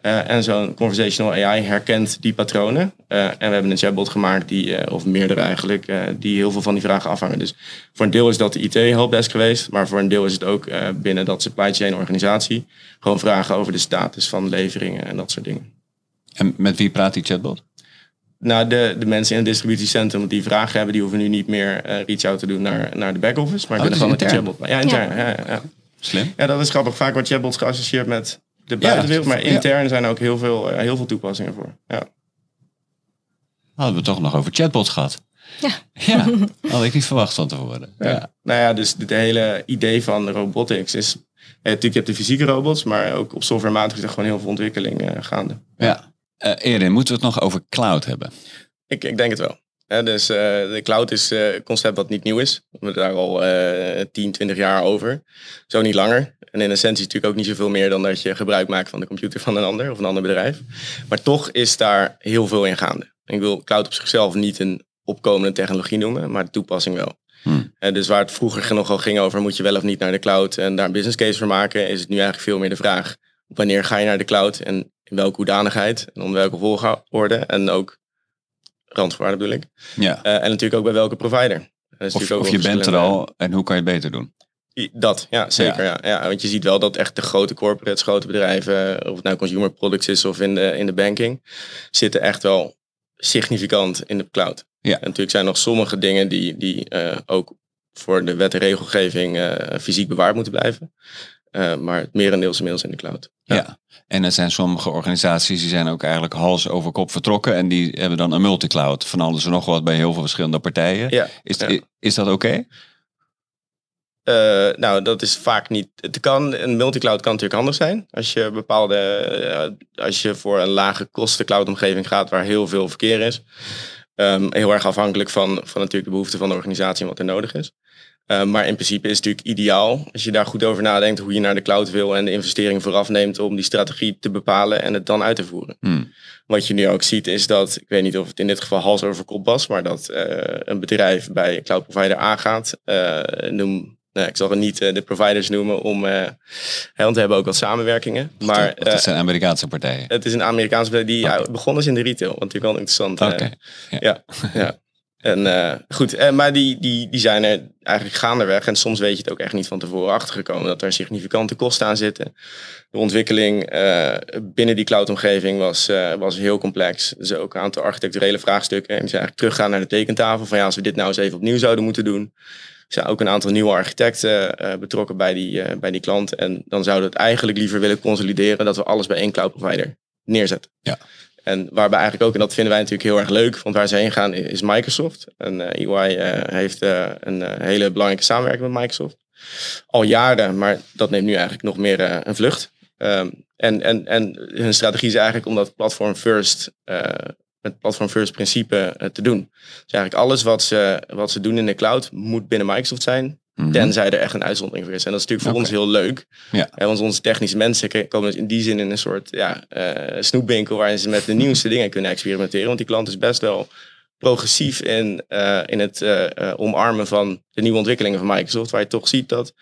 Uh, en zo'n conversational AI herkent die patronen. Uh, en we hebben een chatbot gemaakt, die, uh, of meerdere eigenlijk, die heel veel van die vragen afhangen. Dus voor een deel is dat de IT-helpdesk geweest, maar voor een deel is het ook binnen dat supply chain organisatie. Gewoon vragen over de status van leveringen en dat soort dingen.
En met wie praat die chatbot?
Nou, de, de mensen in het distributiecentrum die vragen hebben, die hoeven nu niet meer reach-out te doen naar, naar de back-office. Maar oh, kunnen gewoon met de chatbot. Ja, intern. Ja. Ja, ja.
Slim.
Ja, dat is grappig. Vaak wordt chatbots geassocieerd met de buitenwereld, maar intern zijn er ook heel veel, heel veel toepassingen voor. Ja.
Hadden we toch nog over chatbots gehad?
Ja. *laughs*
Ja, had ik niet verwacht van tevoren. Ja.
ja. Nou ja, dus het hele idee van robotics is... Eh, natuurlijk, je hebt de fysieke robots, maar ook op softwarematig is er gewoon heel veel ontwikkeling uh, gaande.
Ja. Uh, Erin, moeten we het nog over cloud hebben?
Ik, ik denk het wel. Ja, dus uh, de cloud is een concept wat niet nieuw is. We hebben daar al 10, 20 jaar over. Zo niet langer. En in essentie natuurlijk ook niet zoveel meer dan dat je gebruik maakt van de computer van een ander of een ander bedrijf. Maar toch is daar heel veel in gaande. Ik wil cloud op zichzelf niet een opkomende technologie noemen, maar de toepassing wel. Hmm. dus waar het vroeger nogal ging over moet je wel of niet naar de cloud en daar een business case voor maken, is het nu eigenlijk veel meer de vraag wanneer ga je naar de cloud en in welke hoedanigheid en onder welke volgorde en ook randvoorwaarden bedoel ik.
Ja.
Uh, en natuurlijk ook bij welke provider.
Of, of je bent er al en hoe kan je het beter doen?
Dat, ja, zeker. Ja. Ja. Want je ziet wel dat echt de grote corporates, grote bedrijven, of het nou consumer products is of in de, in de banking, zitten echt wel significant in de cloud.
Ja.
En natuurlijk zijn er nog sommige dingen die, die uh, ook voor de wet en regelgeving uh, fysiek bewaard moeten blijven. Uh, maar het merendeel is inmiddels in de cloud.
Ja. ja. en er zijn sommige organisaties die zijn ook eigenlijk hals over kop vertrokken. En die hebben dan een multicloud van alles en nog wat bij heel veel verschillende partijen.
Ja.
Is, is dat oké?
Uh, nou, dat is vaak niet. Het kan, een multicloud kan natuurlijk anders zijn. Als je bepaalde. Uh, als je voor een lage kosten cloud-omgeving gaat waar heel veel verkeer is. Um, heel erg afhankelijk van, van natuurlijk de behoeften van de organisatie en wat er nodig is. Uh, maar in principe is het natuurlijk ideaal als je daar goed over nadenkt hoe je naar de cloud wil en de investering vooraf neemt om die strategie te bepalen en het dan uit te voeren.
Hmm.
Wat je nu ook ziet is dat, ik weet niet of het in dit geval hals over kop was, maar dat een bedrijf bij cloud provider aangaat, noem nou, ik zal het niet de providers noemen, om, uh, want we hebben ook wat samenwerkingen. Maar,
uh, het zijn Amerikaanse partijen?
Het is een Amerikaanse partij die okay. ja, begonnen is in de retail, want natuurlijk wel interessant.
Oké.
Ja. ja, ja. *laughs* En uh, goed, uh, maar die, die, die zijn er eigenlijk gaandeweg. En soms weet je het ook echt niet van tevoren achtergekomen dat er significante kosten aan zitten. De ontwikkeling uh, binnen die cloudomgeving was, was heel complex. Dus ook een aantal architecturele vraagstukken. En die zijn eigenlijk teruggaan naar de tekentafel. Van ja, als we dit nou eens even opnieuw zouden moeten doen. Er zijn ook een aantal nieuwe architecten betrokken bij die, bij die klant. En dan zouden we het eigenlijk liever willen consolideren dat we alles bij één cloud provider neerzetten.
Ja.
En waarbij eigenlijk ook, en dat vinden wij natuurlijk heel erg leuk, want waar ze heen gaan is Microsoft. En uh, EY uh, heeft uh, een hele belangrijke samenwerking met Microsoft. Al jaren, maar dat neemt nu eigenlijk nog meer een vlucht. Um, en, en, en hun strategie is eigenlijk om dat platform first, met platform first principe te doen. Dus eigenlijk alles wat ze, wat ze doen in de cloud moet binnen Microsoft zijn. Mm-hmm. Tenzij er echt een uitzondering voor is. En dat is natuurlijk voor ons heel leuk.
Ja.
want onze technische mensen komen dus in die zin in een soort ja, uh, snoepwinkel waarin ze met de nieuwste dingen kunnen experimenteren. Want die klant is best wel progressief in, uh, in het uh, omarmen van de nieuwe ontwikkelingen van Microsoft. Waar je toch ziet dat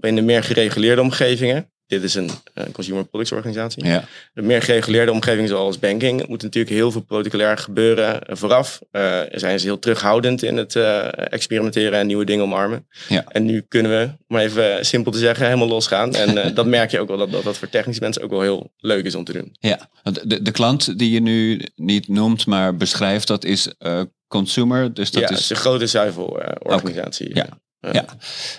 in de meer gereguleerde omgevingen dit is een, een consumer products organisatie.
Ja.
De meer gereguleerde omgeving zoals banking moet natuurlijk heel veel protocolair gebeuren vooraf. Uh, zijn ze heel terughoudend in het uh, experimenteren en nieuwe dingen omarmen.
Ja.
En nu kunnen we, om even simpel te zeggen, helemaal losgaan. En *laughs* dat merk je ook wel dat, dat dat voor technische mensen ook wel heel leuk is om te doen.
Ja, de, de klant die je nu niet noemt, maar beschrijft, dat is consumer. Dus dat
ja,
is...
het is een grote zuivelorganisatie.
Okay. Ja. Ja.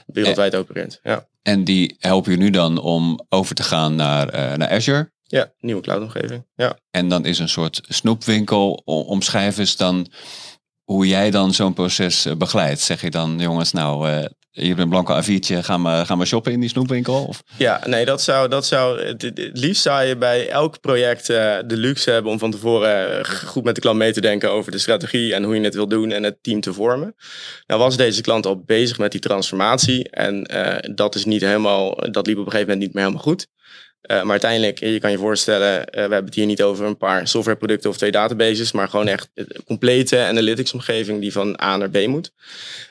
Wereldwijd opereert. Ja.
En die helpen je nu dan om over te gaan naar, uh, naar Azure.
Ja, nieuwe cloudomgeving. Ja.
En dan is een soort snoepwinkel. Omschrijf eens dan hoe jij dan zo'n proces begeleidt. Zeg je dan, jongens, nou, uh, hebt een blanco A4'tje, gaan we, gaan we shoppen in die snoepwinkel? Of?
Ja, nee, dat zou, dat zou het, liefst zou je bij elk project uh, de luxe hebben om van tevoren goed met de klant mee te denken over de strategie en hoe je het wil doen en het team te vormen. Nou was deze klant al bezig met die transformatie en uh, dat is niet helemaal, dat liep op een gegeven moment niet meer helemaal goed. Uh, maar uiteindelijk, je kan je voorstellen, uh, we hebben het hier niet over een paar softwareproducten of twee databases, maar gewoon echt een complete analytics omgeving die van A naar B moet.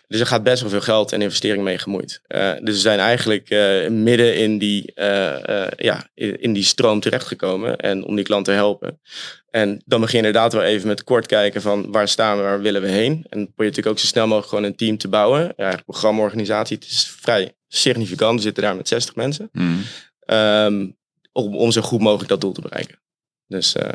Dus er gaat best wel veel geld en investering mee gemoeid. Uh, dus we zijn eigenlijk midden in die, ja, in die stroom terechtgekomen en om die klant te helpen. En dan begin je inderdaad wel even met kort kijken van waar staan we, waar willen we heen. En dan probeer je natuurlijk ook zo snel mogelijk gewoon een team te bouwen. Ja, eigenlijk programmaorganisatie, het is vrij significant. We zitten daar met 60 mensen.
Mm.
Um, om, om zo goed mogelijk dat doel te bereiken. Dus uh,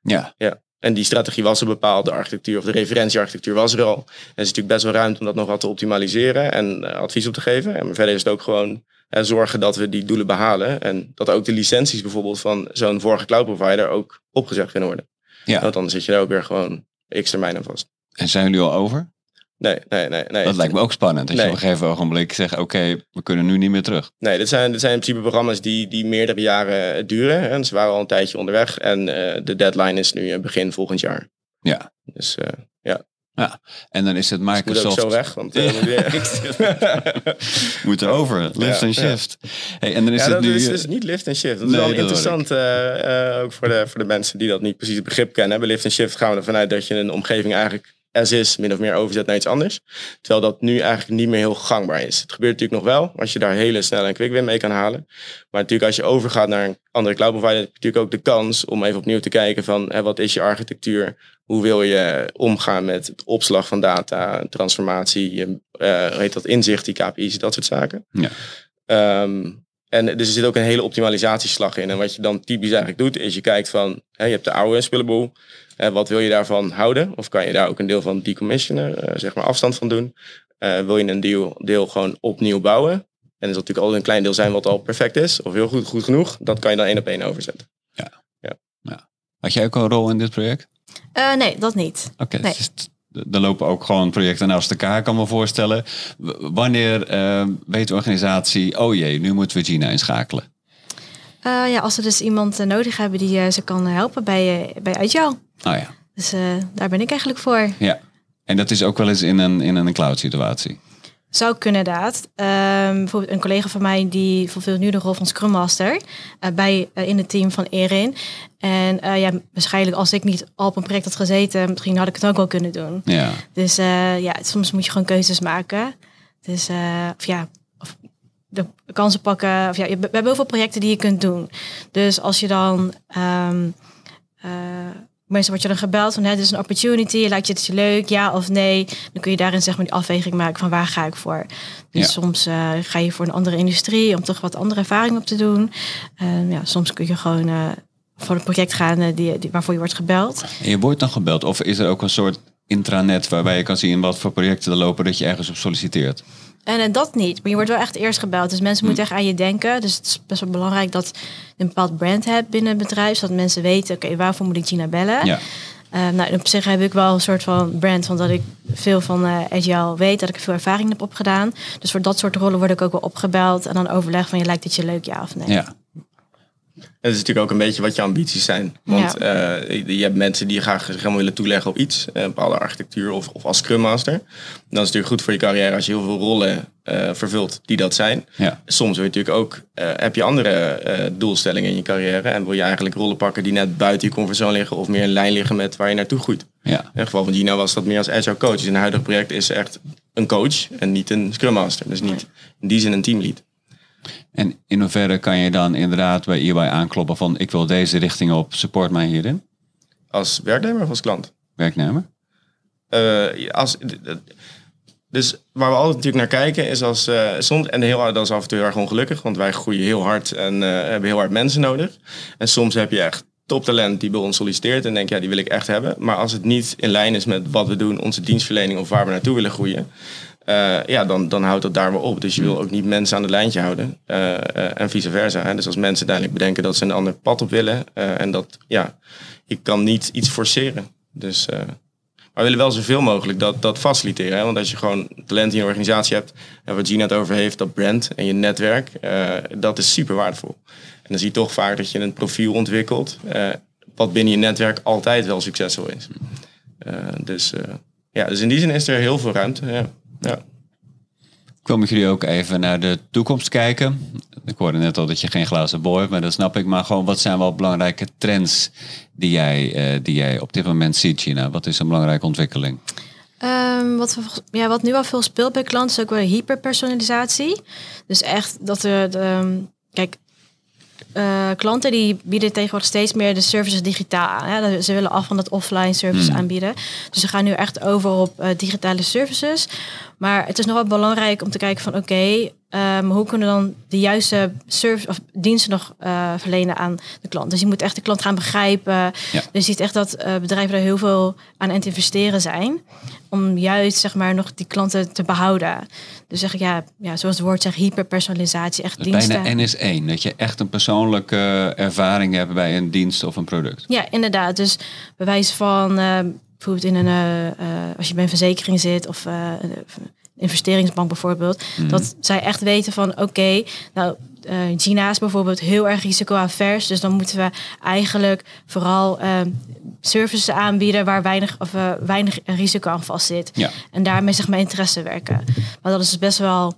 ja.
ja. En die strategie was er bepaald, de architectuur of de referentiearchitectuur was er al. En er is natuurlijk best wel ruimte om dat nog wat te optimaliseren en uh, advies op te geven. En verder is het ook gewoon uh, zorgen dat we die doelen behalen. En dat ook de licenties bijvoorbeeld van zo'n vorige cloud provider ook opgezegd kunnen worden.
Ja.
Want dan zit je er ook weer gewoon x termijn aan vast.
En zijn jullie al over?
Nee, nee, nee. nee.
Dat lijkt me ook spannend. Als
Nee.
je op een gegeven ogenblik zegt, oké, we kunnen nu niet meer terug.
Nee, dit zijn, dit zijn in principe programma's die, die meerdere jaren duren. En ze waren al een tijdje onderweg. En uh, de deadline is nu begin volgend jaar.
Ja.
Dus uh, ja.
En dan is het
Dus ik moet ook
Microsoft.
zo weg. Want, uh, *laughs*
Moet over, lift
Ja,
en
ja.
shift. Hey, en dan is
ja,
het
dat
nu...
is, is niet lift en shift. Dat
Nee,
is wel
dat
interessant, uh, uh, ook voor de, voor de mensen die dat niet precies het begrip kennen. Bij lift en shift gaan we ervan uit dat je een omgeving eigenlijk as is, min of meer overzet naar iets anders. Terwijl dat nu eigenlijk niet meer heel gangbaar is. Het gebeurt natuurlijk nog wel, als je daar hele snel en quick win mee kan halen. Maar natuurlijk als je overgaat naar een andere cloud provider, heb je natuurlijk ook de kans om even opnieuw te kijken van hè, wat is je architectuur? Hoe wil je omgaan met het opslag van data, transformatie, je, uh, hoe heet dat, inzicht, die KPI's, dat soort zaken.
Ja.
Um, en dus er zit ook een hele optimalisatieslag in. En wat je dan typisch eigenlijk doet, is je kijkt van, hè, je hebt de oude spullenboel. Uh, wat wil je daarvan houden? Of kan je daar ook een deel van decommissionen, uh, zeg maar afstand van doen? Uh, wil je een deel, deel gewoon opnieuw bouwen? En er zal natuurlijk altijd een klein deel zijn wat al perfect is, of heel goed, goed genoeg. Dat kan je dan één op één overzetten.
Ja.
Ja.
ja. Had jij ook een rol in dit project?
Uh, nee, dat niet.
Oké, okay,
nee.
dus er lopen ook gewoon projecten naast elkaar, kan me voorstellen. Wanneer uh, weet de organisatie, oh jee, nu moeten we Gina inschakelen?
Uh, ja, als ze dus iemand nodig hebben die ze kan helpen bij, bij Agile.
Oh ja.
Dus daar ben ik eigenlijk voor.
Ja, en dat is ook wel eens in een, in een cloud situatie.
Zou kunnen inderdaad. Um, bijvoorbeeld een collega van mij die vervult nu de rol van Scrum Master uh, bij, uh, in het team van Erin. En uh, ja, waarschijnlijk als ik niet al op een project had gezeten, misschien had ik het ook wel kunnen doen.
Ja.
Dus ja, soms moet je gewoon keuzes maken. Dus of ja, of de kansen pakken. Of ja, we hebben heel veel projecten die je kunt doen. Dus als je dan um, Meestal word je dan gebeld van, het is een opportunity, lijkt je het leuk, ja of nee? Dan kun je daarin zeg maar die afweging maken van waar ga ik voor. Dus
Ja.
soms eh, ga je voor een andere industrie om toch wat andere ervaring op te doen. Eh, ja, soms kun je gewoon eh, voor een project gaan eh, die, die, waarvoor je wordt gebeld.
En je wordt dan gebeld? Of is er ook een soort intranet waarbij je kan zien wat voor projecten er lopen dat je ergens op solliciteert?
En, eh, dat niet, maar je wordt wel echt eerst gebeld. Dus mensen moeten echt aan je denken. Dus het is best wel belangrijk dat je een bepaald brand hebt binnen het bedrijf. Zodat mensen weten, oké, waarvoor moet ik Gina bellen?
Ja.
Eh, nou, op zich heb ik wel een soort van brand, van dat ik veel van eh Agile weet, dat ik veel ervaring heb opgedaan. Dus voor dat soort rollen word ik ook wel opgebeld en dan overleg van je lijkt het je leuk, ja of nee.
ja.
Het is natuurlijk ook een beetje wat je ambities zijn. Want eh, je hebt mensen die graag zich helemaal willen toeleggen op iets. Een bepaalde architectuur of, of als Scrum Master. Dan is het natuurlijk goed voor je carrière als je heel veel rollen eh, vervult die dat zijn.
Ja.
Soms wil je natuurlijk ook, eh, heb je andere eh, doelstellingen in je carrière. En wil je eigenlijk rollen pakken die net buiten je comfortzone liggen. Of meer in lijn liggen met waar je naartoe groeit.
ja.
In het geval van Gina was dat meer als agile coach. Dus in het huidige project is ze echt een coach en niet een Scrum Master. Dus niet in die zin een teamlead.
En in hoeverre kan je dan inderdaad bij EY aankloppen van ik wil deze richting op, support mij hierin?
Als werknemer of als klant?
Werknemer?
Eh, als, dus waar we altijd natuurlijk naar kijken is als eh, soms en heel dat is af en toe heel erg ongelukkig, want wij groeien heel hard en eh, hebben heel hard mensen nodig. En soms heb je echt toptalent die bij ons solliciteert en denk ja die wil ik echt hebben. Maar als het niet in lijn is met wat we doen, onze dienstverlening of waar we naartoe willen groeien, eh, ja dan, dan houdt dat daar wel op. Dus je wil ook niet mensen aan het lijntje houden eh, eh, en vice versa. Hè. Dus als mensen uiteindelijk bedenken dat ze een ander pad op willen en dat ja je kan niet iets forceren. Dus maar we willen wel zoveel mogelijk dat, dat faciliteren. Hè? Want als je gewoon talent in je organisatie hebt, en wat Gina het over heeft, dat brand en je netwerk, dat is super waardevol. En dan zie je toch vaak dat je een profiel ontwikkelt, wat binnen je netwerk altijd wel succesvol is. Eh, dus, ja, dus in die zin is er heel veel ruimte. Ja. Ja.
Ik wil met jullie ook even naar de toekomst kijken. Ik hoorde net al dat je geen glazen bol hebt, maar dat snap ik. Maar gewoon, wat zijn wel belangrijke trends die jij, eh, die jij op dit moment ziet, Gina? Wat is een belangrijke ontwikkeling?
Ehm, wat, we ja, wat nu al veel speelt bij klanten is ook wel hyperpersonalisatie. Dus echt dat we, de, ehm, kijk, eh, klanten die bieden tegenwoordig steeds meer de services digitaal aan. Hè? Dat- Ze willen af van het offline service aanbieden. Dus ze gaan nu echt over op eh, digitale services. Maar het is nog wel belangrijk om te kijken van oké, ehm, hoe kunnen we dan de juiste service of diensten nog eh, verlenen aan de klant. Dus je moet echt de klant gaan begrijpen.
Ja.
Dus je ziet echt dat eh, bedrijven er heel veel aan het investeren zijn. Om juist zeg maar nog die klanten te behouden. Dus zeg ik ja, ja zoals het woord zegt, hyperpersonalisatie, echt
Dus
diensten.
bijna NS1, dat je echt een persoonlijke ervaring hebt bij een dienst of een product.
Ja, inderdaad. Dus bij wijze van eh, bijvoorbeeld in een, als je bij een verzekering zit of investeringsbank bijvoorbeeld, dat zij echt weten van oké, nou eh, Gina is bijvoorbeeld heel erg risicoavers, dus dan moeten we eigenlijk vooral eh, services aanbieden waar weinig of eh, weinig risico aan vast zit.
Ja.
En daarmee zeg maar interesse werken. Maar dat is dus best wel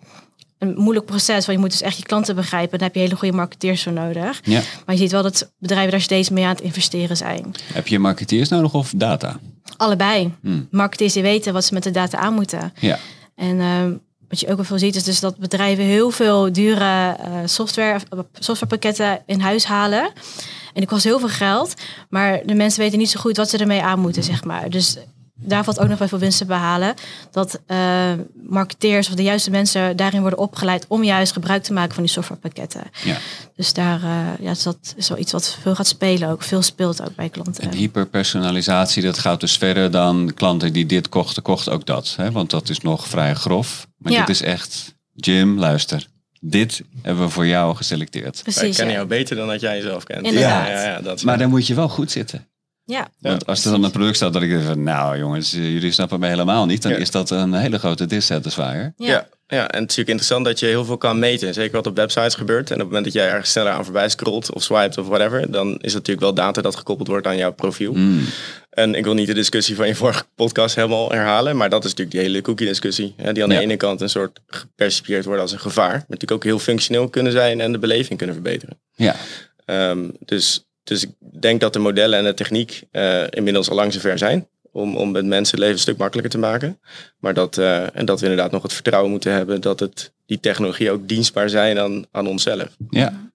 een moeilijk proces, want je moet dus echt je klanten begrijpen. Daar heb je hele goede marketeers voor nodig.
Ja.
Maar je ziet wel dat bedrijven daar steeds mee aan het investeren zijn.
Heb je marketeers nodig of data?
Allebei. Marketeers die weten wat ze met de data aan moeten.
Ja.
En ehm, wat je ook wel veel ziet is dus dat bedrijven heel veel dure eh, software, softwarepakketten in huis halen. En die kost heel veel geld. Maar de mensen weten niet zo goed wat ze ermee aan moeten, zeg maar. Dus daar valt ook nog wel veel winst te behalen. Dat eh, marketeers of de juiste mensen daarin worden opgeleid om juist gebruik te maken van die softwarepakketten.
ja.
Dus daar eh, ja, dus dat is wel iets wat veel gaat spelen ook. Veel speelt ook bij klanten.
En hyperpersonalisatie, dat gaat dus verder dan klanten die dit kochten, kochten ook dat. Hè? Want dat is nog vrij grof. Maar
Ja.
dit is echt, Jim, luister. Dit hebben we voor jou geselecteerd.
Wij
Precies.
kennen
ja.
jou beter dan dat jij jezelf kent.
Inderdaad.
Ja, ja, ja, dat is
Maar dan moet je wel goed zitten.
Ja.
Want als er dan een product staat dat ik denk van, nou jongens, eh, jullie snappen me helemaal niet. Dan
Ja.
is dat een hele grote dissatisfier.
Ja.
Ja. Ja, en het is natuurlijk interessant dat je heel veel kan meten. Zeker wat op websites gebeurt. En op het moment dat jij ergens sneller aan voorbij scrolt of swipet of whatever, dan is dat natuurlijk wel data dat gekoppeld wordt aan jouw profiel.
Mm.
En ik wil niet de discussie van je vorige podcast helemaal herhalen, maar dat is natuurlijk die hele cookie-discussie. Hè, die aan de
Ja.
ene kant een soort gepercipieerd wordt als een gevaar, maar natuurlijk ook heel functioneel kunnen zijn en de beleving kunnen verbeteren.
Ja,
Ehm, dus, dus ik denk dat de modellen en de techniek eh, inmiddels al lang zover zijn. Om, om het mensen het leven een stuk makkelijker te maken. Maar dat, eh, en dat we inderdaad nog het vertrouwen moeten hebben dat het, die technologie ook dienstbaar zijn aan, aan onszelf.
ja.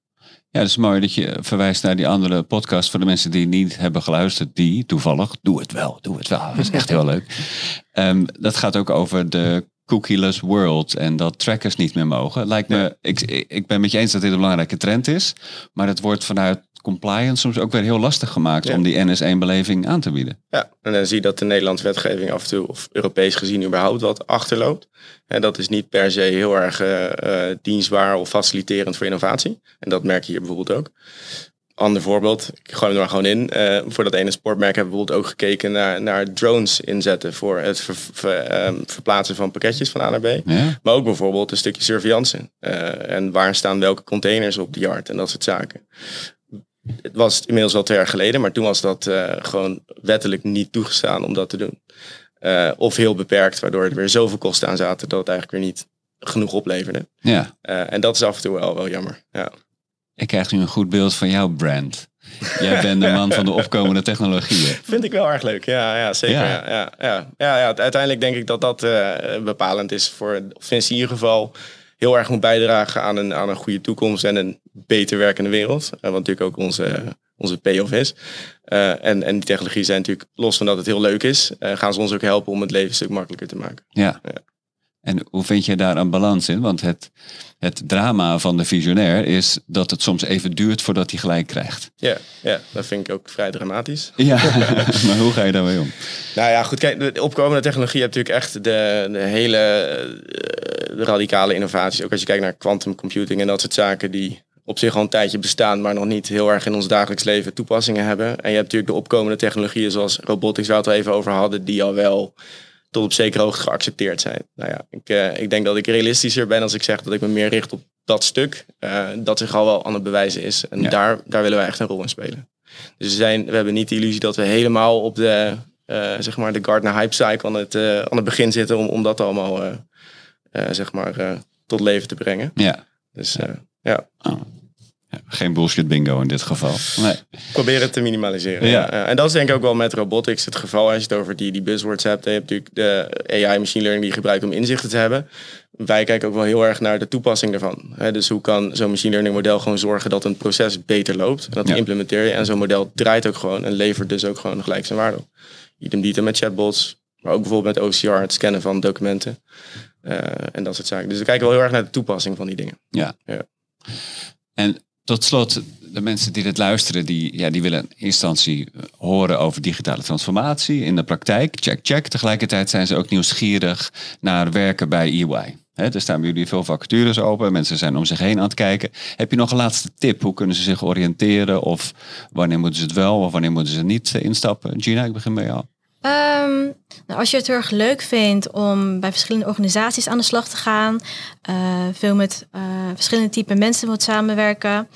Ja, het is mooi dat je verwijst naar die andere podcast voor de mensen die niet hebben geluisterd. Die toevallig, doe het wel, doe het wel. Dat is echt heel leuk. Ehm, dat gaat ook over de cookieless world en dat trackers niet meer mogen. Lijkt me, ik, ik ben met je eens dat dit een belangrijke trend is, maar het wordt vanuit compliance soms ook weer heel lastig gemaakt
Ja.
om die NS1-beleving aan te bieden.
Ja, en dan zie je dat de Nederlandse wetgeving af en toe, of Europees gezien überhaupt, wat achterloopt. En dat is niet per se heel erg eh, dienstbaar of faciliterend voor innovatie. En dat merk je hier bijvoorbeeld ook. Ander voorbeeld, ik gooi hem er maar gewoon in. Eh, voor dat ene sportmerk hebben we bijvoorbeeld ook gekeken naar, naar drones inzetten voor het ver- ver- ehm, verplaatsen van pakketjes van A naar B.
Ja?
Maar ook bijvoorbeeld een stukje surveillance. Eh, en waar staan welke containers op de yard en dat soort zaken. Het was inmiddels al twee jaar geleden, maar toen was dat eh, gewoon wettelijk niet toegestaan om dat te doen. Of heel beperkt, waardoor er weer zoveel kosten aan zaten dat het eigenlijk weer niet genoeg opleverde.
ja,
en dat is af en toe wel, wel jammer. Ja.
Ik krijg nu een goed beeld van jouw brand. Jij bent de man van de opkomende technologieën.
Vind ik wel erg leuk. Ja, ja zeker.
Ja.
Ja. Ja, ja, uiteindelijk denk ik dat dat eh, bepalend is voor, of in ieder geval heel erg moet bijdragen aan een, aan een goede toekomst en een beter werkende wereld. Eh, wat natuurlijk ook onze, onze payoff is. Eh, en, en die technologie zijn natuurlijk, los van dat het heel leuk is, gaan ze ons ook helpen om het leven een stuk makkelijker te maken.
Ja. En hoe vind je daar een balans in? Want het, het drama van de visionair is dat het soms even duurt voordat hij gelijk krijgt.
Ja, ja, dat vind ik ook vrij dramatisch.
Ja, *laughs* maar hoe ga je daarmee om?
Nou ja, goed, kijk, de opkomende technologie heeft natuurlijk echt de, de hele eh, radicale innovaties. Ook als je kijkt naar quantum computing en dat soort zaken die op zich al een tijdje bestaan, maar nog niet heel erg in ons dagelijks leven toepassingen hebben. En je hebt natuurlijk de opkomende technologieën zoals robotics, waar we het al even over hadden, die al wel tot op zekere hoogte geaccepteerd zijn. Nou ja, ik, eh, ik denk dat ik realistischer ben als ik zeg dat ik me meer richt op dat stuk, eh, dat zich al wel aan het bewijzen is. En
Ja.
daar, daar willen wij echt een rol in spelen. Dus we, zijn, we hebben niet de illusie dat we helemaal op de, eh, zeg maar de Gartner hype cycle aan het, aan het begin zitten om, om dat allemaal zeg maar, tot leven te brengen.
Ja.
Dus eh, ja,
Oh. Geen bullshit bingo in dit geval. Nee.
probeer het te minimaliseren.
Ja.
Ja. En dat is denk ik ook wel met robotics het geval. Als je het over die, die buzzwords hebt. Je hebt natuurlijk de AI machine learning die je gebruikt om inzichten te hebben. Wij kijken ook wel heel erg naar de toepassing daarvan. Dus hoe kan zo'n machine learning model gewoon zorgen dat een proces beter loopt. En dat
Ja.
implementeer je. En zo'n model draait ook gewoon en levert dus ook gewoon gelijk zijn waarde op. Idem dito met chatbots. Maar ook bijvoorbeeld met OCR, het scannen van documenten. Eh, en dat soort zaken. Dus we kijken wel heel erg naar de toepassing van die dingen.
Ja.
Ja.
En tot slot, de mensen die dit luisteren, die, ja, die willen in instantie horen over digitale transformatie in de praktijk. Check, check. Tegelijkertijd zijn ze ook nieuwsgierig naar werken bij EY. Er staan bij jullie veel vacatures open. Mensen zijn om zich heen aan het kijken. Heb je nog een laatste tip? Hoe kunnen ze zich oriënteren? Of wanneer moeten ze het wel of wanneer moeten ze niet eh, instappen? Gina, ik begin bij jou.
Ehm, nou, als je het heel erg leuk vindt om bij verschillende organisaties aan de slag te gaan, eh, veel met eh, verschillende typen mensen wilt samenwerken,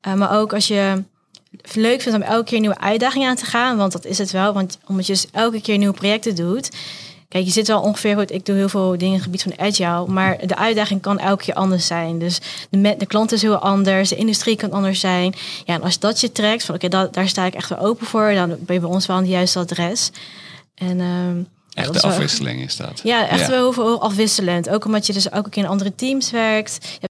eh, maar ook als je leuk vindt om elke keer nieuwe uitdagingen aan te gaan, want dat is het wel, want omdat je dus elke keer nieuwe projecten doet. Kijk, je zit wel ongeveer goed. Ik doe heel veel dingen in het gebied van agile, maar de uitdaging kan elke keer anders zijn. Dus de, de klant is heel anders, de industrie kan anders zijn. Ja, en als dat je trekt, van oké, da- daar sta ik echt wel open voor, dan ben je bij ons wel aan het juiste adres. En, ehm, ja,
Echt
dat
de
is wel
afwisseling is dat.
Ja, echt wel heel veel afwisselend. Ook omdat je dus elke keer in andere teams werkt.